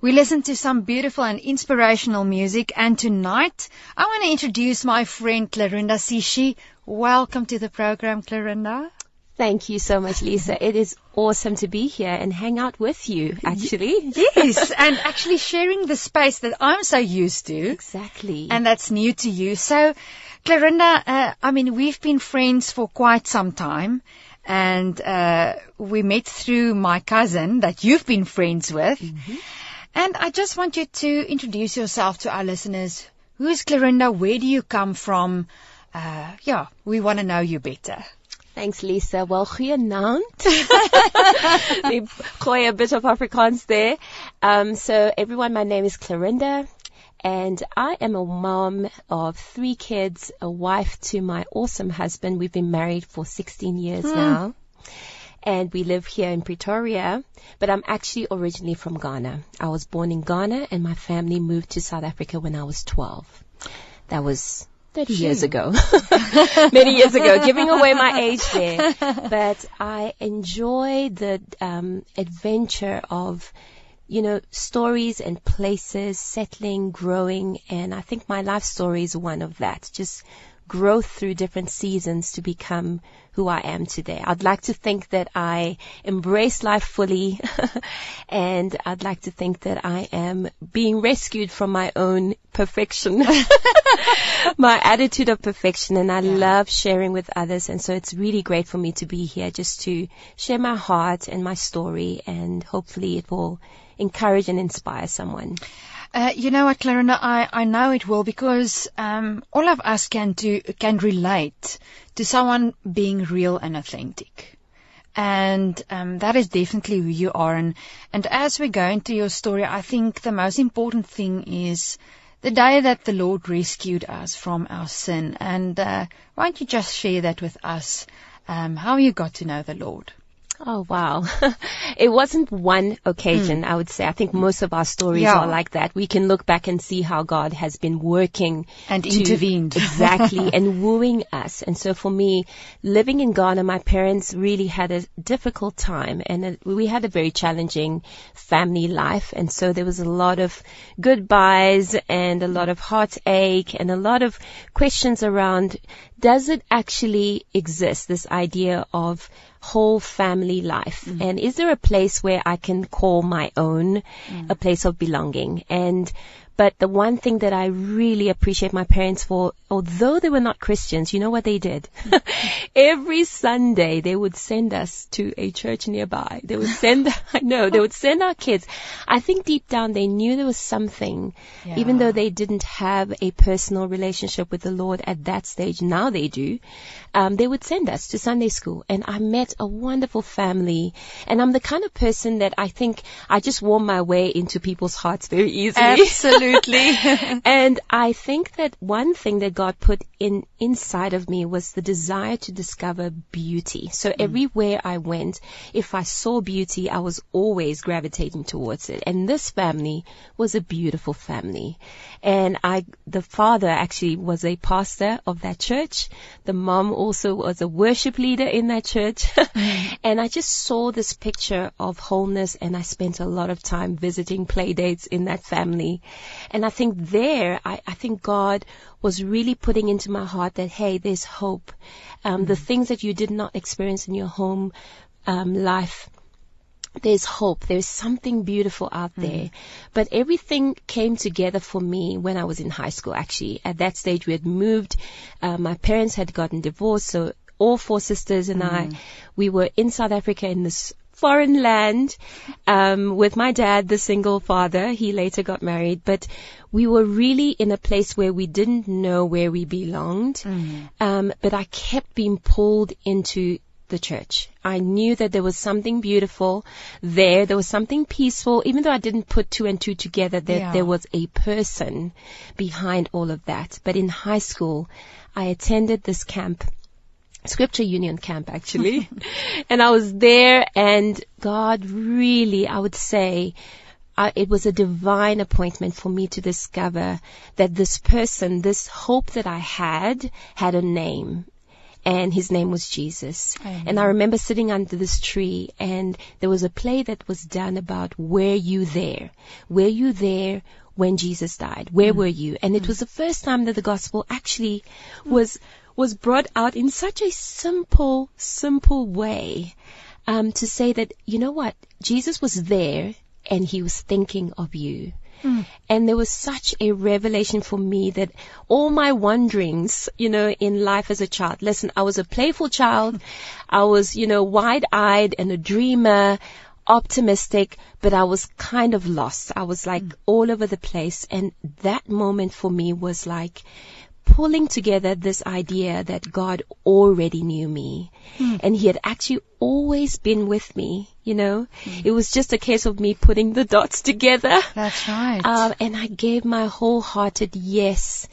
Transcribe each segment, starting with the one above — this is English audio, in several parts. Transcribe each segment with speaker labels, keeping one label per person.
Speaker 1: We listened to some beautiful and inspirational music and tonight I want to introduce my friend Clarinda Sishi. Welcome to the program, Clarinda.
Speaker 2: Thank you so much, Liese. It is awesome to be here and hang out with you, actually.
Speaker 1: yes, and actually sharing the space that I'm so used to.
Speaker 2: Exactly.
Speaker 1: And that's new to you. So, Clarinda, uh, I mean, we've been friends for quite some time. And uh, we met through my cousin that you've been friends with. Mm-hmm. And I just want you to introduce yourself to our listeners. Who is Clarinda? Where do you come from? Uh, yeah, we want to know you better.
Speaker 2: Thanks, Liese. Well, goeienaand. we gooi a bit of Afrikaans there. Um, so everyone, my name is Clarinda, and I am a mom of three kids, a wife to my awesome husband. We've been married for 16 years hmm. now. And we live here in Pretoria, but I'm actually originally from Ghana. I was born in Ghana and my family moved to South Africa when I was 12. That was 30 years ago. Many years ago, giving away my age there. But I enjoy the um, adventure of, you know, stories and places, settling, growing, and I think my life story is one of that. Just growth through different seasons to become who I am today. I'd like to think that I embrace life fully and I'd like to think that I am being rescued from my own perfection, my attitude of perfection and I yeah. love sharing with others and so it's really great for me to be here just to share my heart and my story and hopefully it will encourage and inspire someone.
Speaker 1: Uh, you know what, Clarinda, I, I know it will because um, all of us can do can relate to someone being real and authentic. And um, that is definitely who you are. And, and as we go into your story, I think the most important thing is the day that the Lord rescued us from our sin. And uh, why don't you just share that with us, um, how you got to know the Lord?
Speaker 2: Oh wow. it wasn't one occasion, mm. I would say. I think most of our stories yeah. are like that. We can look back and see how God has been working
Speaker 1: and intervened.
Speaker 2: exactly. and wooing us. And so for me, living in Ghana, my parents really had a difficult time and we had a very challenging family life. And so there was a lot of goodbyes and a lot of heartache and a lot of questions around does it actually exist, this idea of whole family life? Mm. And is there a place where I can call my own, mm. a place of belonging? And but the one thing that I really appreciate my parents for, although they were not Christians, you know what they did? Every Sunday they would send us to a church nearby. They would send, I know, they would send our kids. I think deep down they knew there was something, yeah. even though they didn't have a personal relationship with the Lord at that stage. Now they do. Um, they would send us to Sunday school and I met a wonderful family and I'm the kind of person that I think I just warm my way into people's hearts very easily.
Speaker 1: Absolutely. Absolutely.
Speaker 2: and I think that one thing that God put in inside of me was the desire to discover beauty. So mm. everywhere I went, if I saw beauty, I was always gravitating towards it. And this family was a beautiful family. And I, the father actually was a pastor of that church. The mom also was a worship leader in that church. Mm. and I just saw this picture of wholeness and I spent a lot of time visiting play dates in that family. And I think there, I, I think God was really putting into my heart that, hey, there's hope. Um, mm The things that you did not experience in your home um, life, there's hope. There's something beautiful out mm. there. But everything came together for me when I was in high school, actually. At that stage, we had moved. Uh, my parents had gotten divorced, so all four sisters and mm. I, we were in South Africa in this foreign land um, with my dad, the single father. He later got married, but we were really in a place where we didn't know where we belonged. Mm. Um, but I kept being pulled into the church. I knew that there was something beautiful there. There was something peaceful, even though I didn't put two and two together that yeah. there was a person behind all of that. But in high school, I attended this camp scripture union camp actually. and I was there and God really, I would say, uh, it was a divine appointment for me to discover that this person, this hope that I had, had a name. and his name was Jesus.
Speaker 1: Amen.
Speaker 2: And I remember sitting under this tree and there was a play that was done about were you there? Were you there when Jesus died? Where were you? And it was the first time that the gospel actually was was brought out in such a simple, simple way um, to say that you know what Jesus was there and he was thinking of you. And there was such a revelation for me that all my wanderings, you know, in life as a child, listen, I was a playful child. I was, you know, wide eyed and a dreamer, optimistic, but I was kind of lost. I was like all over the place. And that moment for me was like, pulling together this idea that God already knew me hmm. and he had actually always been with me, you know. Hmm. It was just a case of me putting the dots together.
Speaker 1: That's right.
Speaker 2: Um, and I gave my wholehearted yes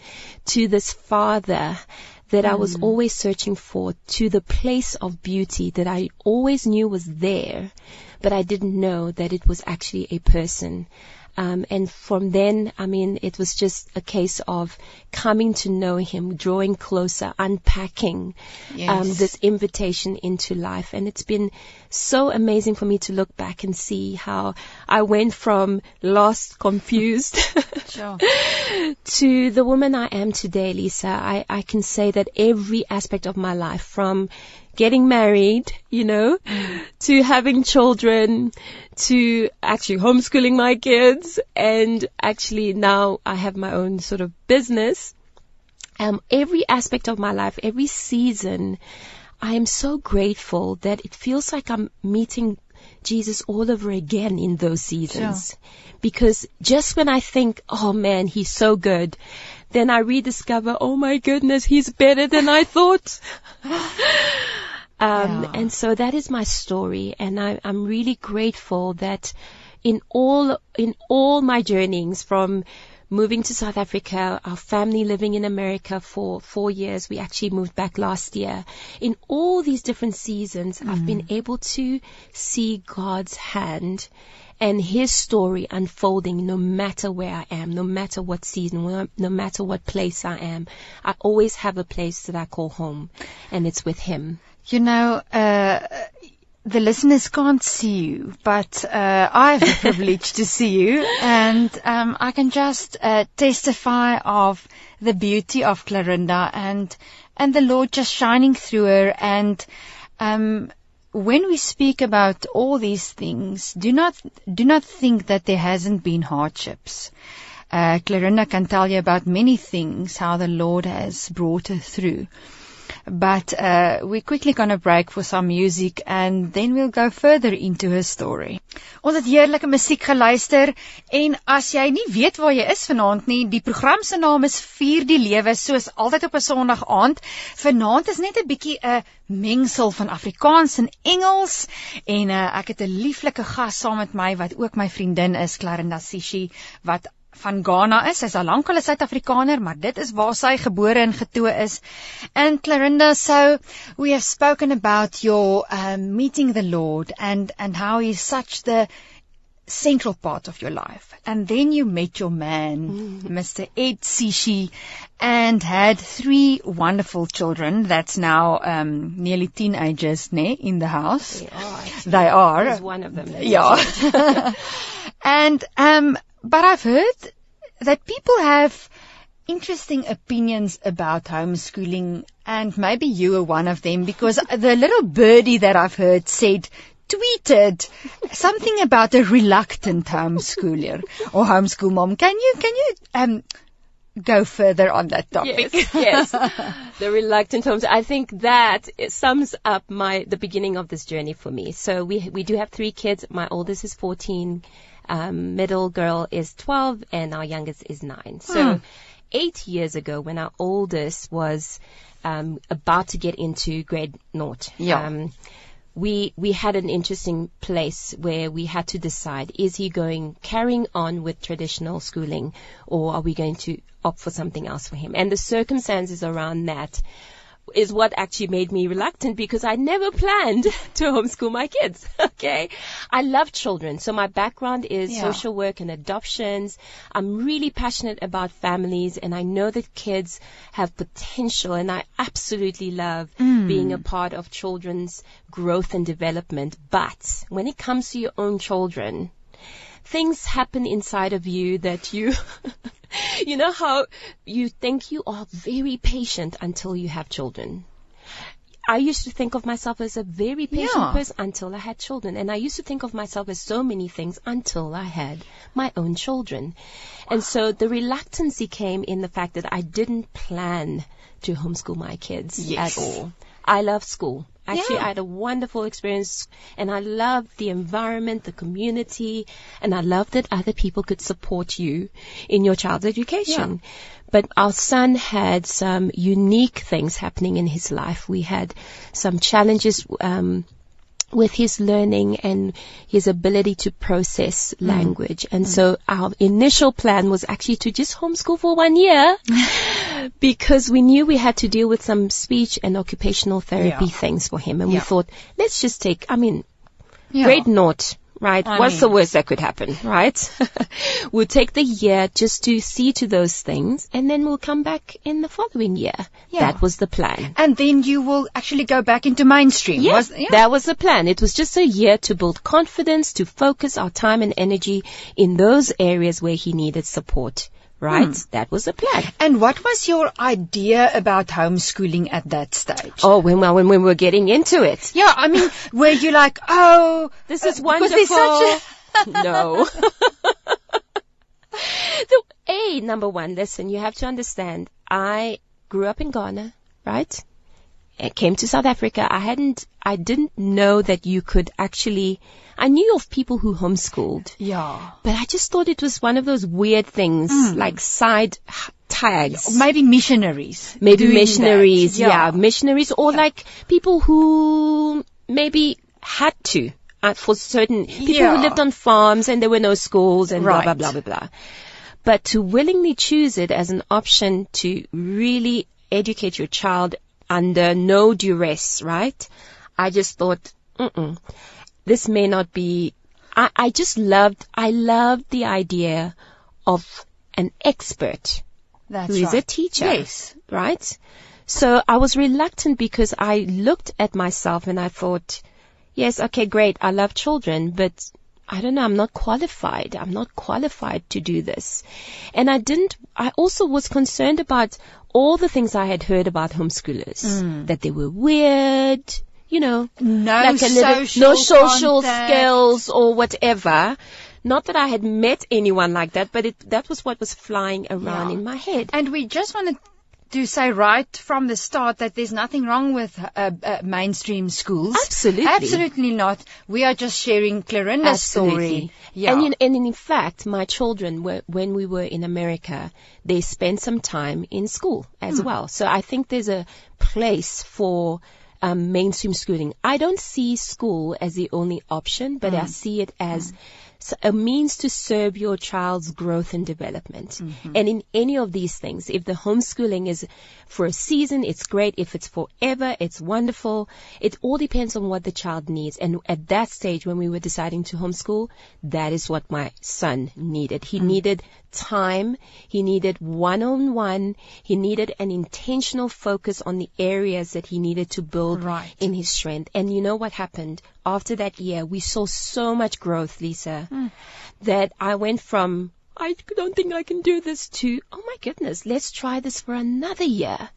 Speaker 2: to this father that I was hmm. always searching for, to the place of beauty that I always knew was there, but I didn't know that it was actually a person. Um, and from then, I mean, it was just a case of coming to know him, drawing closer, unpacking um, this invitation into life. And it's been so amazing for me to look back and see how I went from lost, confused,
Speaker 1: Sure.
Speaker 2: to the woman I am today, Liese. I, I can say that every aspect of my life, from getting married, you know, to having children, to actually homeschooling my kids, and actually now I have my own sort of business. Um, every aspect of my life, every season, I am so grateful that it feels like I'm meeting Jesus all over again in those seasons. Because just when I think, oh man, he's so good, then I rediscover, oh my goodness, he's better than I thought. Um,
Speaker 1: Yeah.
Speaker 2: and so that is my story, and I, I'm really grateful that in all in all my journeyings from moving to South Africa, our family living in America for four years, we actually moved back last year. In all these different seasons, I've been able to see God's hand and His story unfolding no matter where I am, no matter what season, no matter what place I am. I always have a place that I call home, and it's with Him.
Speaker 1: You know, uh, the listeners can't see you, but uh, I have the privilege to see you, and um, I can just uh, testify of the beauty of Clarinda and and the Lord just shining through her. And um, when we speak about all these things, do not do not think that there hasn't been hardships. Uh, Clarinda can tell you about many things, how the Lord has brought her through. But uh, we're quickly going to break for some music and then we'll go further into her story. Ons het heerlike musiek geluister en as jy nie weet waar jy is vanaand nie, die program se naam is Vier die Lewe soos altyd op 'n Sondag aand. Vanaand is net 'n bietjie 'n mengsel van Afrikaans en Engels en uh, ek het 'n lieflike gas saam met my wat ook my vriendin is, Clarinda Sishi, wat van Ghana is. Sy's al lank al 'n Suid-Afrikaner, maar dit is waar sy gebore en getoe is. And Clarinda, so we have spoken about your um, meeting the Lord and and how he's such the central part of your life. And then you met your man, Mr. Ed Sishi, and had three wonderful children. That's now um, nearly teenagers, ne, in the house.
Speaker 2: They are.
Speaker 1: They are.
Speaker 2: There's one of them.
Speaker 1: Yeah. and um but I've heard that people have interesting opinions about homeschooling and maybe you were one of them because the little birdie that I've heard said tweeted something about a reluctant homeschooler or homeschool mom. Can you can you um go further on that topic?
Speaker 2: Yes, yes. the reluctant homes. I think that it sums up my the beginning of this journey for me. So we we do have three kids. My oldest is 14, um, middle girl is 12, and our youngest is nine. So
Speaker 1: Hmm.
Speaker 2: eight years ago, when our oldest was um, about to get into grade naught,
Speaker 1: Yeah.
Speaker 2: um, we we had an interesting place where we had to decide: is he going carrying on with traditional schooling, or are we going to opt for something else for him? And the circumstances around that is what actually made me reluctant because I never planned to homeschool my kids. Okay. I love children. So my background is
Speaker 1: Yeah.
Speaker 2: social work and adoptions. I'm really passionate about families and I know that kids have potential and I absolutely love mm. being a part of children's growth and development. But when it comes to your own children, things happen inside of you that you, you know how you think you are very patient until you have children. I used to think of myself as a very patient
Speaker 1: Yeah.
Speaker 2: person until I had children. And I used to think of myself as so many things until I had my own children. And so the reluctancy came in the fact that I didn't plan to homeschool my kids
Speaker 1: Yes.
Speaker 2: at all. I love school. Actually,
Speaker 1: Yeah.
Speaker 2: I had a wonderful experience and I loved the environment, the community, and I loved that other people could support you in your child's education. But our son had some unique things happening in his life. We had some challenges, um, with his learning and his ability to process mm. language. And mm. so our initial plan was actually to just homeschool for one year because we knew we had to deal with some speech and occupational therapy
Speaker 1: Yeah.
Speaker 2: things for him. And
Speaker 1: Yeah.
Speaker 2: we thought, let's just take, I mean,
Speaker 1: Yeah.
Speaker 2: grade naught, right?
Speaker 1: I
Speaker 2: What's the worst that could happen, right? we'll take the year just to see to those things and then we'll come back in the following year.
Speaker 1: Yeah.
Speaker 2: That was the plan.
Speaker 1: And then you will actually go back into mainstream.
Speaker 2: Yeah,
Speaker 1: Was- yeah.
Speaker 2: that was the plan. It was just a year to build confidence, to focus our time and energy in those areas where he needed support. Right?
Speaker 1: Hmm.
Speaker 2: That was the plan.
Speaker 1: And what was your idea about homeschooling at that stage?
Speaker 2: Oh, when, well, when we were getting into it.
Speaker 1: Yeah, I mean, were you like, oh,
Speaker 2: This is
Speaker 1: uh,
Speaker 2: wonderful.
Speaker 1: because such a
Speaker 2: no. the, a, number one, listen, you have to understand, I grew up in Ghana, right? I came to South Africa. I hadn't, I didn't know that you could actually, I knew of people who homeschooled.
Speaker 1: yeah,
Speaker 2: But I just thought it was one of those weird things,
Speaker 1: Hmm.
Speaker 2: like side tags.
Speaker 1: maybe missionaries,
Speaker 2: maybe missionaries,
Speaker 1: Yeah.
Speaker 2: yeah. missionaries, or like people who maybe had to. Uh, for certain people
Speaker 1: Yeah.
Speaker 2: who lived on farms and there were no schools and blah, blah,
Speaker 1: Right.
Speaker 2: blah, blah, blah. But to willingly choose it as an option to really educate your child under no duress, right? I just thought, this may not be, I, I just loved, I loved the idea of an expert
Speaker 1: That's
Speaker 2: who is
Speaker 1: right.
Speaker 2: a teacher.
Speaker 1: Yes.
Speaker 2: Right? So I was reluctant because I looked at myself and I thought, yes, okay, great. I love children, but I don't know. I'm not qualified. I'm not qualified to do this. And I didn't, I also was concerned about all the things I had heard about homeschoolers,
Speaker 1: Hmm.
Speaker 2: that they were weird, you know,
Speaker 1: No
Speaker 2: like a little,
Speaker 1: social
Speaker 2: no social
Speaker 1: contact.
Speaker 2: skills or whatever. Not that I had met anyone like that, but it, that was what was flying around
Speaker 1: Yeah.
Speaker 2: in my head.
Speaker 1: And we just wanted to say right from the start that there's nothing wrong with uh, uh, mainstream schools.
Speaker 2: Absolutely.
Speaker 1: Absolutely not. We are just sharing Clarinda's story. Yeah.
Speaker 2: And, in, and in fact, my children were, when we were in America, they spent some time in school as
Speaker 1: Hmm.
Speaker 2: well. So I think there's a place for um, mainstream schooling. I don't see school as the only option, but
Speaker 1: Hmm.
Speaker 2: I see it as s- a means to serve your child's growth and development.
Speaker 1: Mm-hmm.
Speaker 2: And in any of these things, if the homeschooling is for a season, it's great. If it's forever, it's wonderful. It all depends on what the child needs. And at that stage, when we were deciding to homeschool, that is what my son needed. He
Speaker 1: Mm.
Speaker 2: needed time. He needed one-on-one. He needed an intentional focus on the areas that he needed to build
Speaker 1: Right.
Speaker 2: in his strength. And you know what happened? After that year, we saw so much growth, Liese, hmm. that I went from, I don't think I can do this to, oh my goodness, let's try this for another year.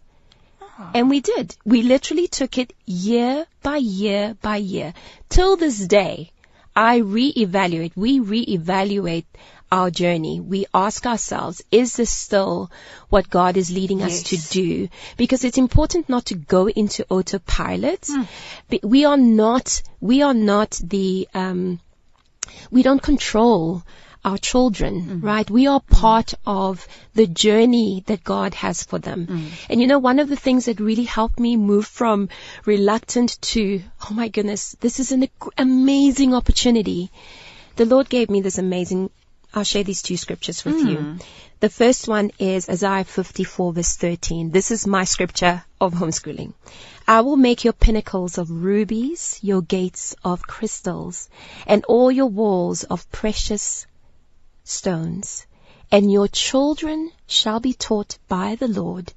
Speaker 2: Ah. And we did. We literally took it year by year by year. Till this day, I reevaluate, we reevaluate our journey. We ask ourselves, is this still what God is leading us to do? Because it's important not to go into autopilot. Hmm. But We are not, we are not the, um, we don't control our children, mm-hmm. right? We are part of the journey that God has for them. Mm. And you know, one of the things that really helped me move from reluctant to, oh my goodness, this is an amazing opportunity. The Lord gave me this amazing I'll share these two scriptures with mm. you. The first one is Isaiah 54 verse 13. This is my scripture of homeschooling. I will make your pinnacles of rubies, your gates of crystals, and all your walls of precious stones. And your children shall be taught by the Lord,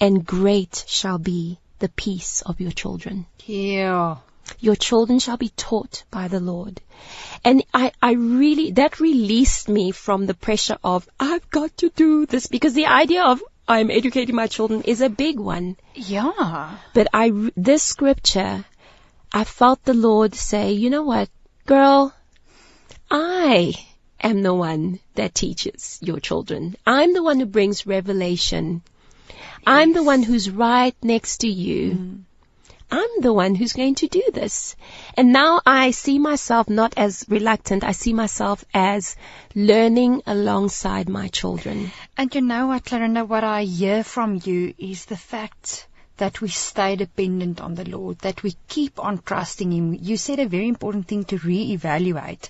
Speaker 2: and great shall be the peace of your children.
Speaker 1: Yeah.
Speaker 2: Your children shall be taught by the Lord. And I, I really, that released me from the pressure of, I've got to do this because the idea of I'm educating my children is a big one.
Speaker 1: Yeah.
Speaker 2: But I, this scripture, I felt the Lord say, you know what, girl, I am the one that teaches your children. I'm the one who brings revelation. Yes. I'm the one who's right next to you. Mm. I'm the one who's going to do this. And now I see myself not as reluctant. I see myself as learning alongside my children.
Speaker 1: And you know what, what I hear from you is the fact that we stay dependent on the Lord, that we keep on trusting Him. You said a very important thing to reevaluate.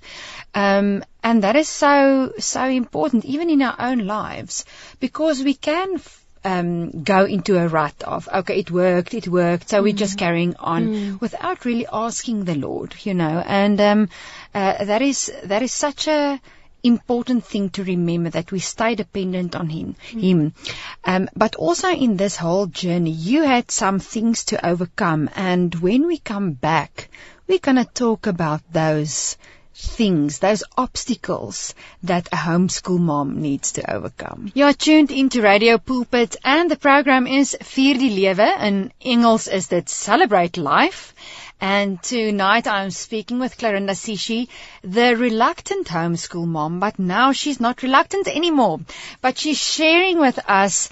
Speaker 1: Um, and that is so, so important, even in our own lives, because we can um, go into a rut of, okay, it worked, it worked, so mm. we're just mm. carrying on mm. without really asking the Lord, you know, and um, uh, that is that is such a important thing to remember that we stay dependent on him mm. him um, but also in this whole journey you had some things to overcome and when we come back we're going to talk about those things, those obstacles that a homeschool mom needs to overcome. You're tuned into Radio Pulpit and the program is Vier die Lewe. In Engels is that Celebrate Life. And tonight I'm speaking with Clarinda Sishi, the reluctant homeschool mom, but now she's not reluctant anymore. But she's sharing with us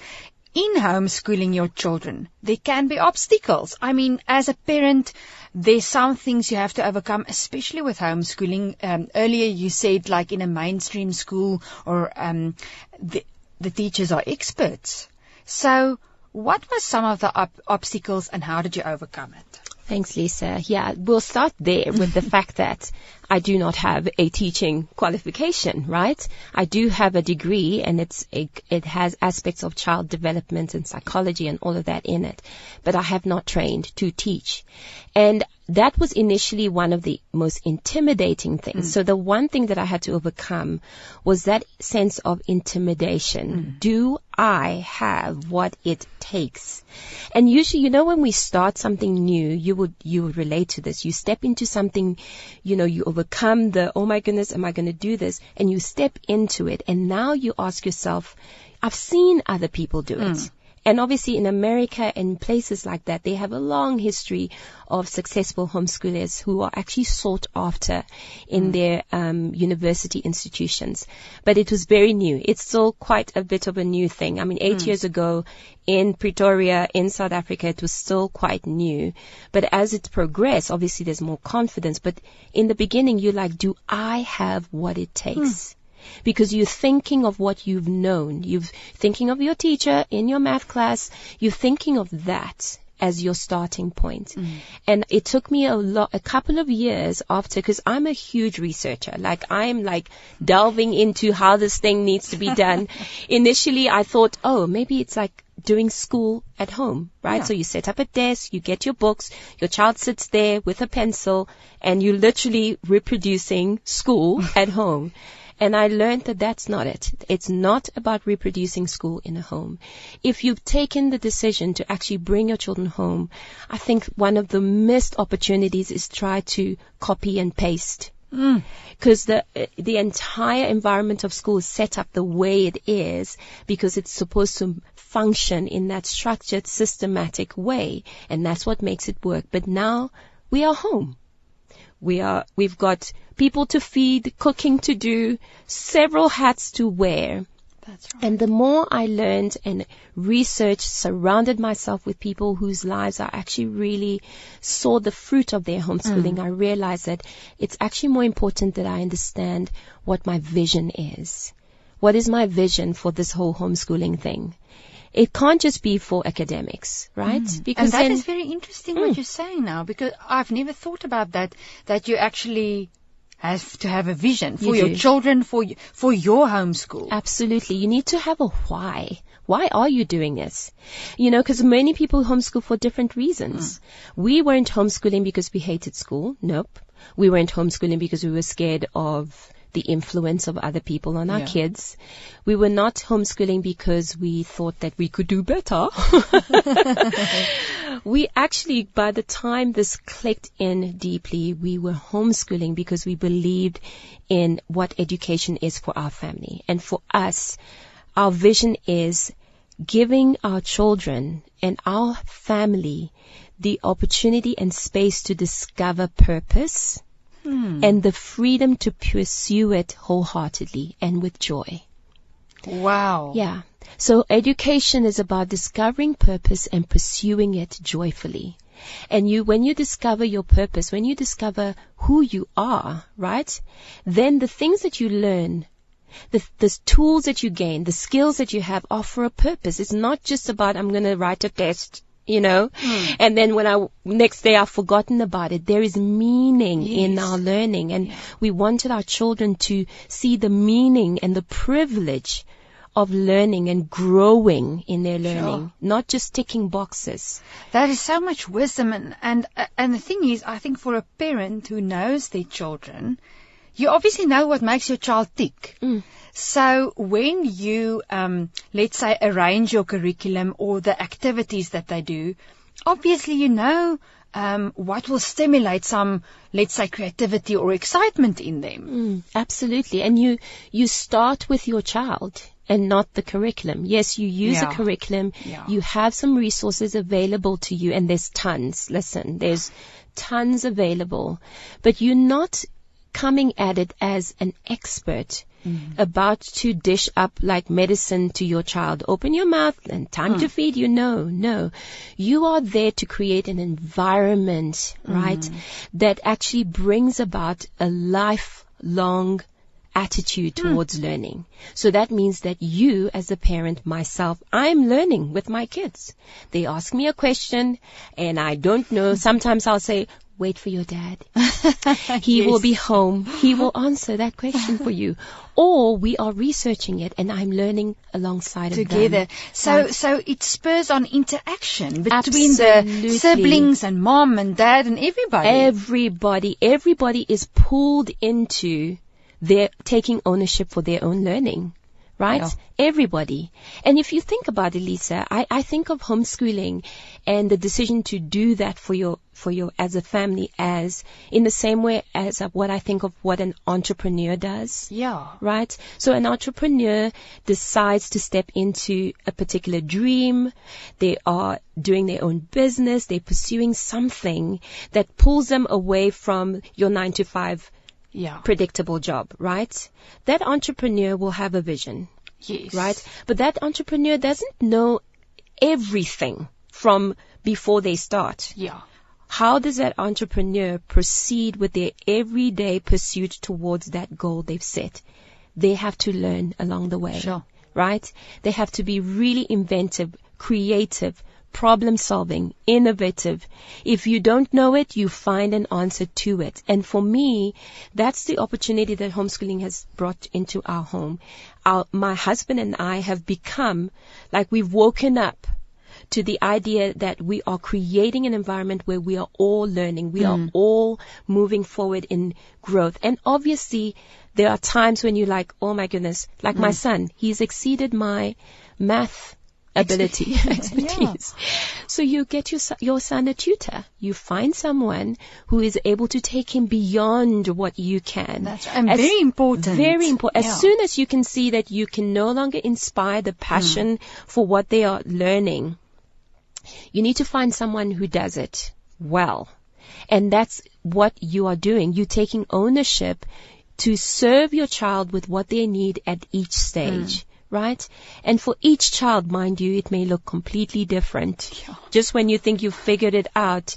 Speaker 1: in homeschooling your children, there can be obstacles. I mean, as a parent, there's some things you have to overcome, especially with homeschooling. Um, earlier you said like in a mainstream school or um, the, the teachers are experts. So what were some of the obstacles and how did you overcome it?
Speaker 2: Thanks, Liese. Yeah, we'll start there with the fact that I do not have a teaching qualification, right? I do have a degree and it's, it, it has aspects of child development and psychology and all of that in it, but I have not trained to teach. And that was initially one of the most intimidating things. Mm. So the one thing that I had to overcome was that sense of intimidation. Mm. Do I have what it takes? And usually, you know, when we start something new, you would, you would relate to this. You step into something, you know, you overcome the, oh my goodness, am I going to do this? And you step into it. And now you ask yourself, I've seen other people do it. And obviously in America and places like that, they have a long history of successful homeschoolers who are actually sought after in mm. their um, university institutions. But it was very new. It's still quite a bit of a new thing. I mean, eight mm. years ago in Pretoria, in South Africa, it was still quite new. But as it progressed, obviously there's more confidence. But in the beginning, you're like, do I have what it takes? Mm because you're thinking of what you've known. You're thinking of your teacher in your math class. You're thinking of that as your starting point. Mm. And it took me a lot, a couple of years after, cause I'm a huge researcher. Like I'm like delving into how this thing needs to be done. Initially I thought, oh, maybe it's like doing school at home, right? Yeah. So you set up a desk, you get your books, your child sits there with a pencil and you're literally reproducing school at home. And I learned that that's not it. It's not about reproducing school in a home. If you've taken the decision to actually bring your children home, I think one of the missed opportunities is try to copy and paste because mm. the the entire environment of school is set up the way it is because it's supposed to function in that structured, systematic way, and that's what makes it work. But now we are home. We are, we've got people to feed, cooking to do, several hats to wear.
Speaker 1: That's right.
Speaker 2: And the more I learned and researched, surrounded myself with people whose lives I actually really saw the fruit of their homeschooling, mm. I realized that it's actually more important that I understand what my vision is. What is my vision for this whole homeschooling thing? It can't just be for academics, right? Mm.
Speaker 1: Because and that then, is very interesting mm. what you're saying now, because I've never thought about that, that you actually have to have a vision for
Speaker 2: You
Speaker 1: your
Speaker 2: do.
Speaker 1: children, for for your homeschool.
Speaker 2: Absolutely. You need to have a why. Why are you doing this? You know, because many people homeschool for different reasons. We weren't homeschooling because we hated school. Nope. We weren't homeschooling because we were scared of the influence of other people on our
Speaker 1: Yeah.
Speaker 2: kids. We were not homeschooling because we thought that we could do better. we actually, by the time this clicked in deeply, we were homeschooling because we believed in what education is for our family. And for us, our vision is giving our children and our family the opportunity and space to discover purpose Hmm. and the freedom to pursue it wholeheartedly and with joy.
Speaker 1: Wow.
Speaker 2: Yeah. So education is about discovering purpose and pursuing it joyfully. And you, when you discover your purpose, when you discover who you are, right? Then the things that you learn, the, the tools that you gain, the skills that you have are for a purpose. It's not just about, I'm going to write a test, you know, and then when I, next day I've forgotten about it. There is meaning in our learning and we wanted our children to see the meaning and the privilege of learning and growing in their learning, not just ticking boxes.
Speaker 1: That is so much wisdom, and and and the thing is, I think for a parent who knows their children, you obviously know what makes your child tick.
Speaker 2: Mm.
Speaker 1: So when you, um, let's say, arrange your curriculum or the activities that they do, obviously you know um, what will stimulate some, let's say, creativity or excitement in them.
Speaker 2: Mm, absolutely. And you, you start with your child and not the curriculum. Yes, you use
Speaker 1: Yeah.
Speaker 2: a curriculum.
Speaker 1: Yeah.
Speaker 2: You have some resources available to you and there's tons. Listen, there's tons available, but you're not coming at it as an expert. Mm-hmm. About to dish up like medicine to your child. Open your mouth and time to feed you. No, no. You are there to create an environment, mm-hmm. right, that actually brings about a lifelong attitude hmm. towards learning. So that means that you as a parent, myself, I'm learning with my kids. They ask me a question and I don't know. Sometimes I'll say, wait for your dad. He will be home. He will answer that question for you. Or we are researching it and I'm learning alongside of
Speaker 1: together.
Speaker 2: them.
Speaker 1: So so it spurs on interaction between
Speaker 2: Absolutely.
Speaker 1: the siblings and mom and dad and everybody.
Speaker 2: Everybody, everybody is pulled into their taking ownership for their own learning. Right?
Speaker 1: Yeah.
Speaker 2: Everybody. And if you think about it, Liese, I, I think of homeschooling and the decision to do that for your, for your, as a family as in the same way as what I think of what an entrepreneur does
Speaker 1: yeah.
Speaker 2: right? So an entrepreneur decides to step into a particular dream. They are doing their own business. They're pursuing something that pulls them away from your nine to five
Speaker 1: Yeah.
Speaker 2: predictable job, right? That entrepreneur will have a vision,
Speaker 1: Yes.
Speaker 2: right? But that entrepreneur doesn't know everything from before they start.
Speaker 1: Yeah.
Speaker 2: How does that entrepreneur proceed with their everyday pursuit towards that goal they've set? They have to learn along the way.
Speaker 1: Sure.
Speaker 2: Right? They have to be really inventive, creative, problem solving, innovative. If you don't know it, you find an answer to it. And for me, that's the opportunity that homeschooling has brought into our home. Our, my husband and I have become like we've woken up to the idea that we are creating an environment where we are all learning. We are hmm. all moving forward in growth. And obviously, there are times when you're like, oh my goodness, like my hmm. son, he's exceeded my math ability, expertise. So you get your, son- your son a tutor. You find someone who is able to take him beyond what you can.
Speaker 1: That's right. and
Speaker 2: As-
Speaker 1: very important.
Speaker 2: very important.
Speaker 1: Yeah.
Speaker 2: As soon as you can see that you can no longer inspire the passion mm. for what they are learning, you need to find someone who does it well. And that's what you are doing. You're taking ownership to serve your child with what they need at each stage. Mm. Right? And for each child, mind you, it may look completely different.
Speaker 1: Yeah.
Speaker 2: Just when you think you've figured it out.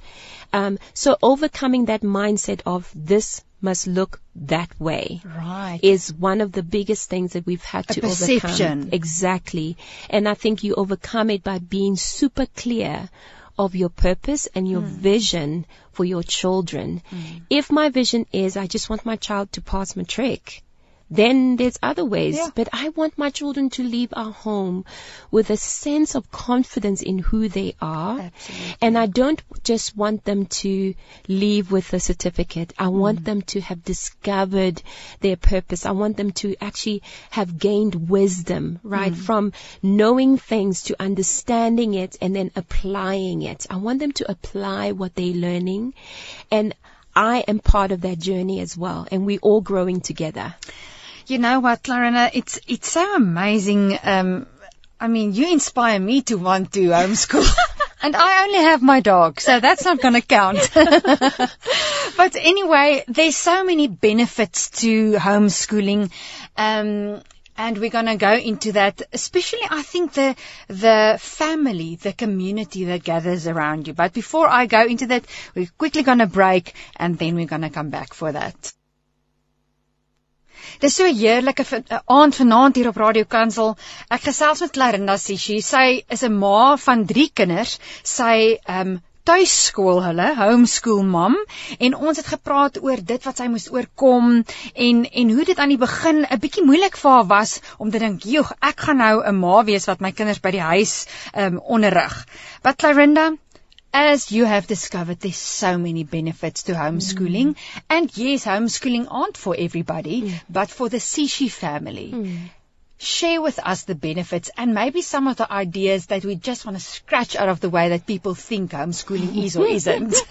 Speaker 2: Um, so overcoming that mindset of this must look that way
Speaker 1: Right.
Speaker 2: is one of the biggest things that we've had
Speaker 1: A
Speaker 2: to
Speaker 1: perception.
Speaker 2: overcome. Exactly. And I think you overcome it by being super clear of your purpose and your vision for your children. If my vision is I just want my child to pass matric, then there's other ways.
Speaker 1: Yeah.
Speaker 2: But I want my children to leave our home with a sense of confidence in who they are.
Speaker 1: Absolutely.
Speaker 2: And I don't just want them to leave with a certificate. I want mm. them to have discovered their purpose. I want them to actually have gained wisdom, right? Mm. From knowing things to understanding it and then applying it. I want them to apply what they're learning. And I am part of that journey as well. And we're all growing together.
Speaker 1: You know what, Clarina? It's it's so amazing. Um, I mean, you inspire me to want to homeschool. And I only have my dog, so that's not going to count. but anyway, there's so many benefits to homeschooling. Um, and we're going to go into that, especially I think the, the family, the community that gathers around you. But before I go into that, we're quickly going to break and then we're going to come back for that. Dis so heerlike uh, aand vanaand hier op Radio Kansel. Ek gesels met Clarinda Sishi. Sy is 'n ma van 3 kinders. Sy ehm um, tuiskool hulle, homeschool mom en ons het gepraat oor dit wat sy moes oorkom en en hoe dit aan die begin 'n bietjie moeilik vir haar was om te dink, "Joe, ek gaan nou 'n ma wees wat my kinders by die huis ehm um, onderrig." But Clarinda, as you have discovered, there's so many benefits to homeschooling. Mm. And yes, homeschooling aren't for everybody, mm. but for the Sishi family. Mm. Share with us the benefits and maybe some of the ideas that we just want to scratch out of the way that people think homeschooling is or isn't.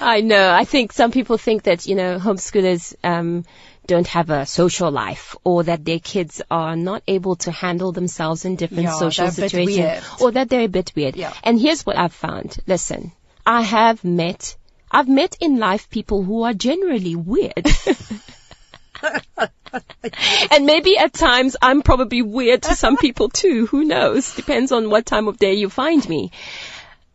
Speaker 2: I know. I think some people think that, you know, homeschoolers, um, don't have a social life or that their kids are not able to handle themselves in different
Speaker 1: Yeah,
Speaker 2: social
Speaker 1: they're a bit
Speaker 2: situations or that they're a bit weird.
Speaker 1: Yeah.
Speaker 2: And here's what I've found. Listen, I have met, I've met in life people who are generally weird. and maybe at times I'm probably weird to some people too. Who knows? Depends on what time of day you find me.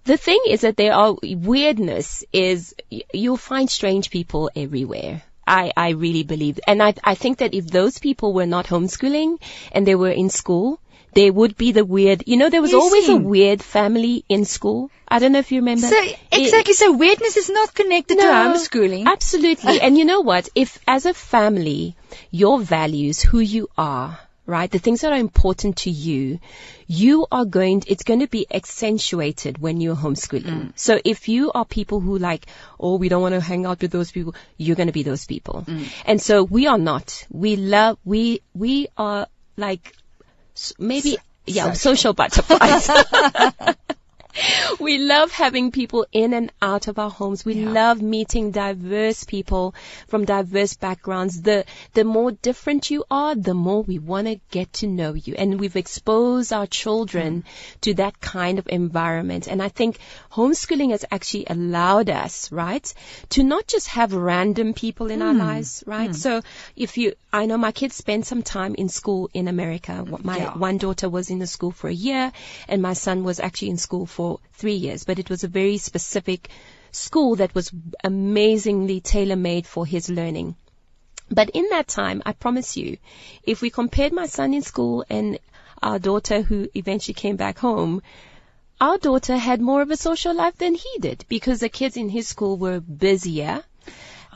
Speaker 2: The thing is that there are weirdness is you'll find strange people everywhere. I, I really believe, and I, I think that if those people were not homeschooling and they were in school, there would be the weird, you know, there was
Speaker 1: You
Speaker 2: always
Speaker 1: see.
Speaker 2: a weird family in school. I don't know if you remember.
Speaker 1: so
Speaker 2: It-
Speaker 1: exactly, so weirdness is not connected to homeschooling.
Speaker 2: Absolutely. and you know what? If as a family, your values, who you are, right? The things that are important to you, you are going, it's going to be accentuated when you're homeschooling. Mm. So if you are people who like, oh, we don't want to hang out with those people, you're going to be those people. Mm. And so we are not. We love, we, we are like, s- maybe, yeah, social butterflies. we love having people in and out of our homes. We
Speaker 1: Yeah.
Speaker 2: love meeting diverse people from diverse backgrounds. The the more different you are, the more we want to get to know you. And we've exposed our children mm. to that kind of environment. And I think homeschooling has actually allowed us, right, to not just have random people in our hmm. lives, right? Hmm. So if you, I know my kids spent some time in school in America. My
Speaker 1: Yeah.
Speaker 2: one daughter was in the school for a year and my son was actually in school for three years, but it was a very specific school that was amazingly tailor-made for his learning. But in that time, I promise you, if we compared my son in school and our daughter who eventually came back home, our daughter had more of a social life than he did because the kids in his school were busier.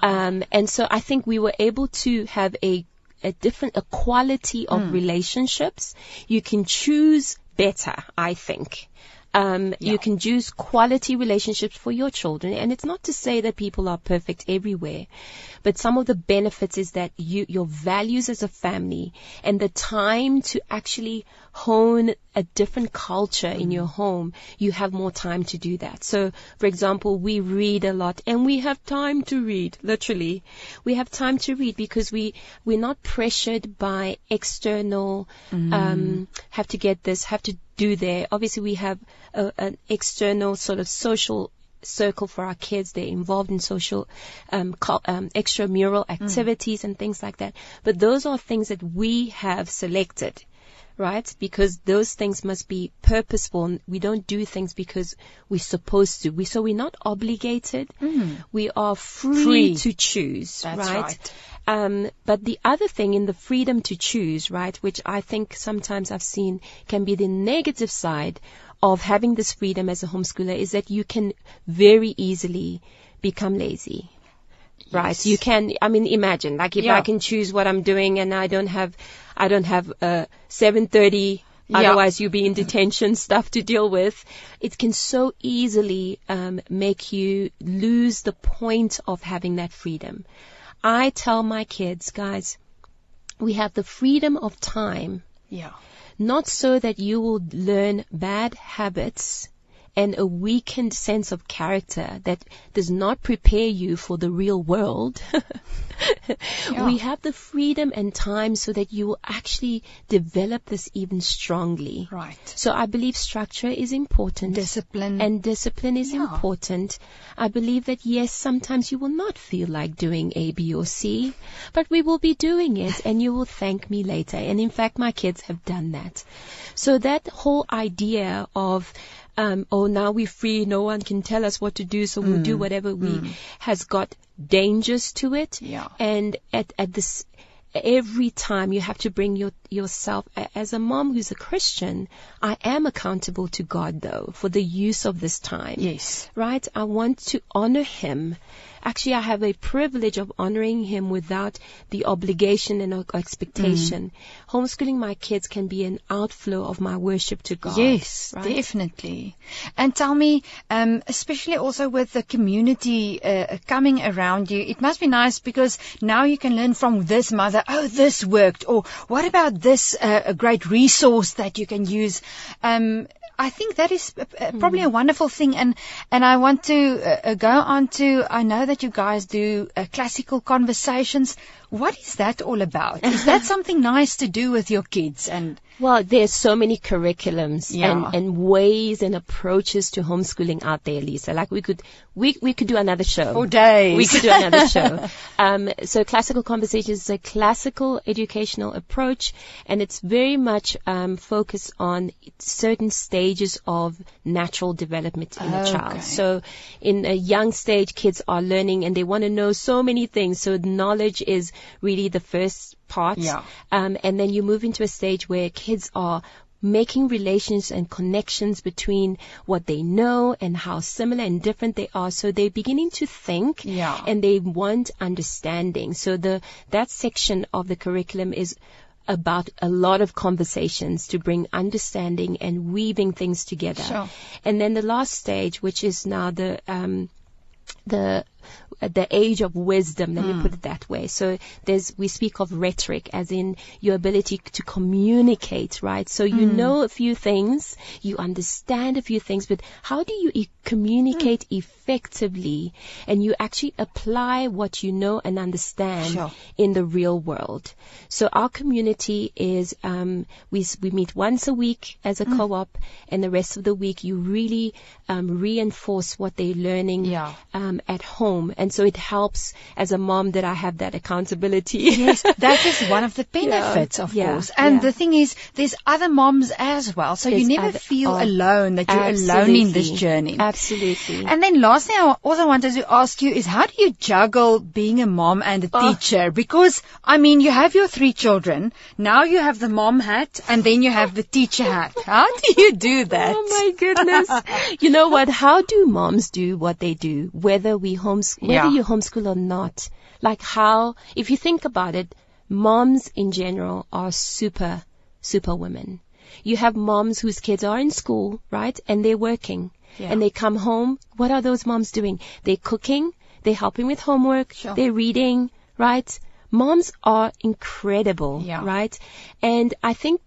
Speaker 2: Um, and so I think we were able to have a, a different, a quality of relationships. You can choose better, I think. Um, You can choose quality relationships for your children. And it's not to say that people are perfect everywhere, but some of the benefits is that you, your values as a family and the time to actually hone a different culture in your home, you have more time to do that. So, for example, we read a lot and we have time to read, literally. We have time to read because we, we're not pressured by external, um, have to get this, have to do there. Obviously we have a, an external sort of social circle for our kids. They're involved in social, um, cul- um, extramural activities and things like that. But those are things that we have selected right? Because those things must be purposeful. We don't do things because we're supposed to. We so we're not obligated. We are free,
Speaker 1: Free.
Speaker 2: to choose,
Speaker 1: That's
Speaker 2: right?
Speaker 1: right.
Speaker 2: Um, but the other thing in the freedom to choose, right, which I think sometimes I've seen can be the negative side of having this freedom as a homeschooler is that you can very easily become lazy. Right.
Speaker 1: Yes.
Speaker 2: You can, I mean, imagine, like if
Speaker 1: Yeah.
Speaker 2: I can choose what I'm doing and I don't have, I don't have, uh, 7.30,
Speaker 1: Yeah.
Speaker 2: otherwise you'll be in detention stuff to deal with. It can so easily, um, make you lose the point of having that freedom. I tell my kids, guys, we have the freedom of time
Speaker 1: Yeah.
Speaker 2: not so that you will learn bad habits and a weakened sense of character that does not prepare you for the real world. We have the freedom and time so that you will actually develop this even strongly.
Speaker 1: Right.
Speaker 2: So I believe structure is important.
Speaker 1: Discipline.
Speaker 2: And discipline is
Speaker 1: Yeah.
Speaker 2: important. I believe that yes, sometimes you will not feel like doing A, B, or C, but we will be doing it and you will thank me later. And in fact, my kids have done that. So that whole idea of, um, oh, now we're free, no one can tell us what to do, so we'll do whatever we, has got dangers to it.
Speaker 1: Yeah.
Speaker 2: And at, at this, every time you have to bring your, yourself, as a mom who's a Christian, I am accountable to God though for the use of this time.
Speaker 1: Yes.
Speaker 2: Right? I want to honor Him. Actually, I have a privilege of honoring Him without the obligation and expectation. Homeschooling my kids can be an outflow of my worship to God.
Speaker 1: Yes,
Speaker 2: right?
Speaker 1: definitely. And tell me, um, especially also with the community uh, coming around you, it must be nice because now you can learn from this mother. Oh, this worked, or what about this uh, a great resource that you can use? Um, I think that is uh, uh, probably a wonderful thing, and and I want to uh, uh, go on to. I know that you guys do uh, classical conversations. What is that all about? Is that something nice to do with your kids? And
Speaker 2: Well, there's so many curriculums
Speaker 1: Yeah.
Speaker 2: and, and ways and approaches to homeschooling out there, Liese. Like we could, we, we could do another show.
Speaker 1: for days,
Speaker 2: We could do another show. Um, so classical conversations is a classical educational approach, and it's very much um, focused on certain stages of natural development in a child. So in a young stage, kids are learning and they want to know so many things. So knowledge is really the first part.
Speaker 1: Yeah.
Speaker 2: Um, and then you move into a stage where kids are making relations and connections between what they know and how similar and different they are. So they're beginning to think
Speaker 1: Yeah.
Speaker 2: and they want understanding. So the, that section of the curriculum is about a lot of conversations to bring understanding and weaving things together.
Speaker 1: Sure.
Speaker 2: And then the last stage, which is now the, um, the the age of wisdom, let me put it that way. So there's we speak of rhetoric as in your ability to communicate, right? So you know a few things, you understand a few things, but how do you e- communicate effectively and you actually apply what you know and understand
Speaker 1: Sure.
Speaker 2: in the real world? So our community is um, we we meet once a week as a co-op, and the rest of the week you really um, reinforce what they're learning
Speaker 1: Yeah.
Speaker 2: um, at home, and so it helps as a mom that I have that accountability.
Speaker 1: Yes, that is one of the benefits, of
Speaker 2: yeah,
Speaker 1: course. And
Speaker 2: yeah.
Speaker 1: the thing is, there's other moms as well, so you never
Speaker 2: other-
Speaker 1: feel
Speaker 2: oh,
Speaker 1: alone that you're alone in this journey.
Speaker 2: Absolutely.
Speaker 1: And then lastly, I also wanted to ask you is how do you juggle being a mom and a
Speaker 2: Oh.
Speaker 1: teacher? Because, I mean, you have your three children, now you have the mom hat, and then you have the teacher hat. How do you do oh, that?
Speaker 2: Oh my goodness. you know what? How do moms do what they do? Whether we homes, whether
Speaker 1: Yeah.
Speaker 2: you homeschool or not. Like how, if you think about it, moms in general are super, super women. You have moms whose kids are in school, right? And they're working.
Speaker 1: Yeah.
Speaker 2: And they come home. What are those moms doing? They're cooking. They're helping with homework.
Speaker 1: Sure.
Speaker 2: They're reading, right? Moms are incredible,
Speaker 1: Yeah.
Speaker 2: right? And I think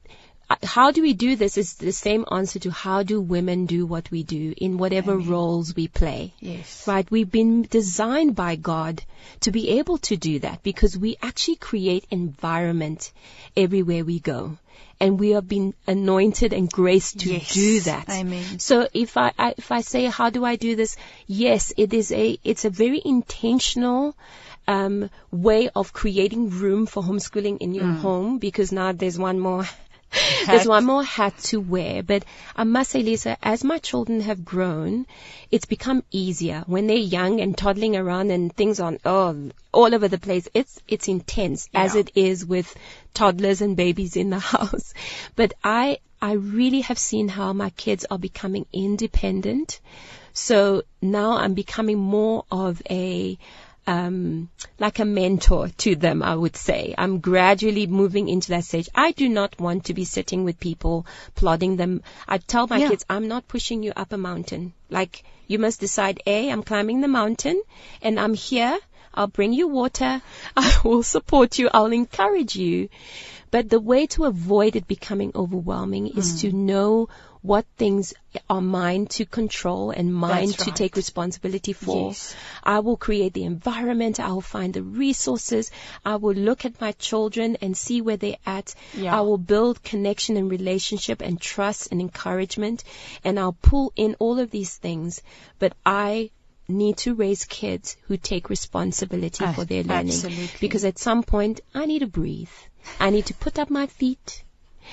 Speaker 2: how do we do this is the same answer to how do women do what we do in whatever roles we play.
Speaker 1: Yes.
Speaker 2: Right? We've been designed by God to be able to do that because we actually create environment everywhere we go. And we have been anointed and graced to
Speaker 1: Yes.
Speaker 2: do that.
Speaker 1: Amen.
Speaker 2: So if I, I if I say how do I do this? Yes, it is a it's a very intentional um, way of creating room for homeschooling in your home because now there's one more There's one more hat to wear. But I must say, Liese, as my children have grown, it's become easier. When they're young and toddling around and things on, oh, all over the place, it's, it's intense yeah. as it is with toddlers and babies in the house. But I, I really have seen how my kids are becoming independent. So now I'm becoming more of a, um, like a mentor to them, I would say. I'm gradually moving into that stage. I do not want to be sitting with people, plodding them. I tell my yeah. kids, I'm not pushing you up a mountain. Like, you must decide, A, I'm climbing the mountain and I'm here. I'll bring you water. I will support you. I'll encourage you. But the way to avoid it becoming overwhelming mm. is to know what things are mine to control and mine That's to right. take responsibility for. Yes. I will create the environment. I will find the resources. I will look at my children and see where they're at. Yeah. I will build connection and relationship and trust and encouragement. And I'll pull in all of these things. But I need to raise kids who take responsibility uh, for their learning. Absolutely. Because at some point, I need to breathe. I need to put up my feet.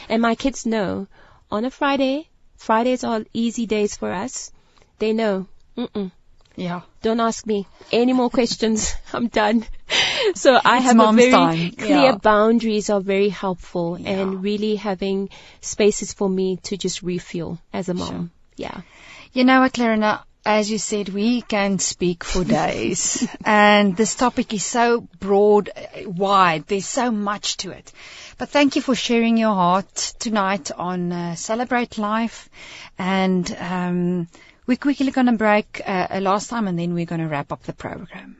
Speaker 2: And my kids know on a Friday, Fridays are easy days for us. They know. Mm-mm.
Speaker 1: Yeah.
Speaker 2: Don't ask me any more questions. I'm done. So I
Speaker 1: it's
Speaker 2: have a very
Speaker 1: time.
Speaker 2: clear
Speaker 1: yeah.
Speaker 2: boundaries are very helpful
Speaker 1: yeah.
Speaker 2: and really having spaces for me to just refuel as a mom. Sure. Yeah.
Speaker 1: You know what, Clarinda, as you said, we can speak for days. and this topic is so broad, wide. There's so much to it. But thank you for sharing your heart tonight on uh, Celebrate Life. And um, we're quickly going to break uh, a last time and then we're going to wrap up the program.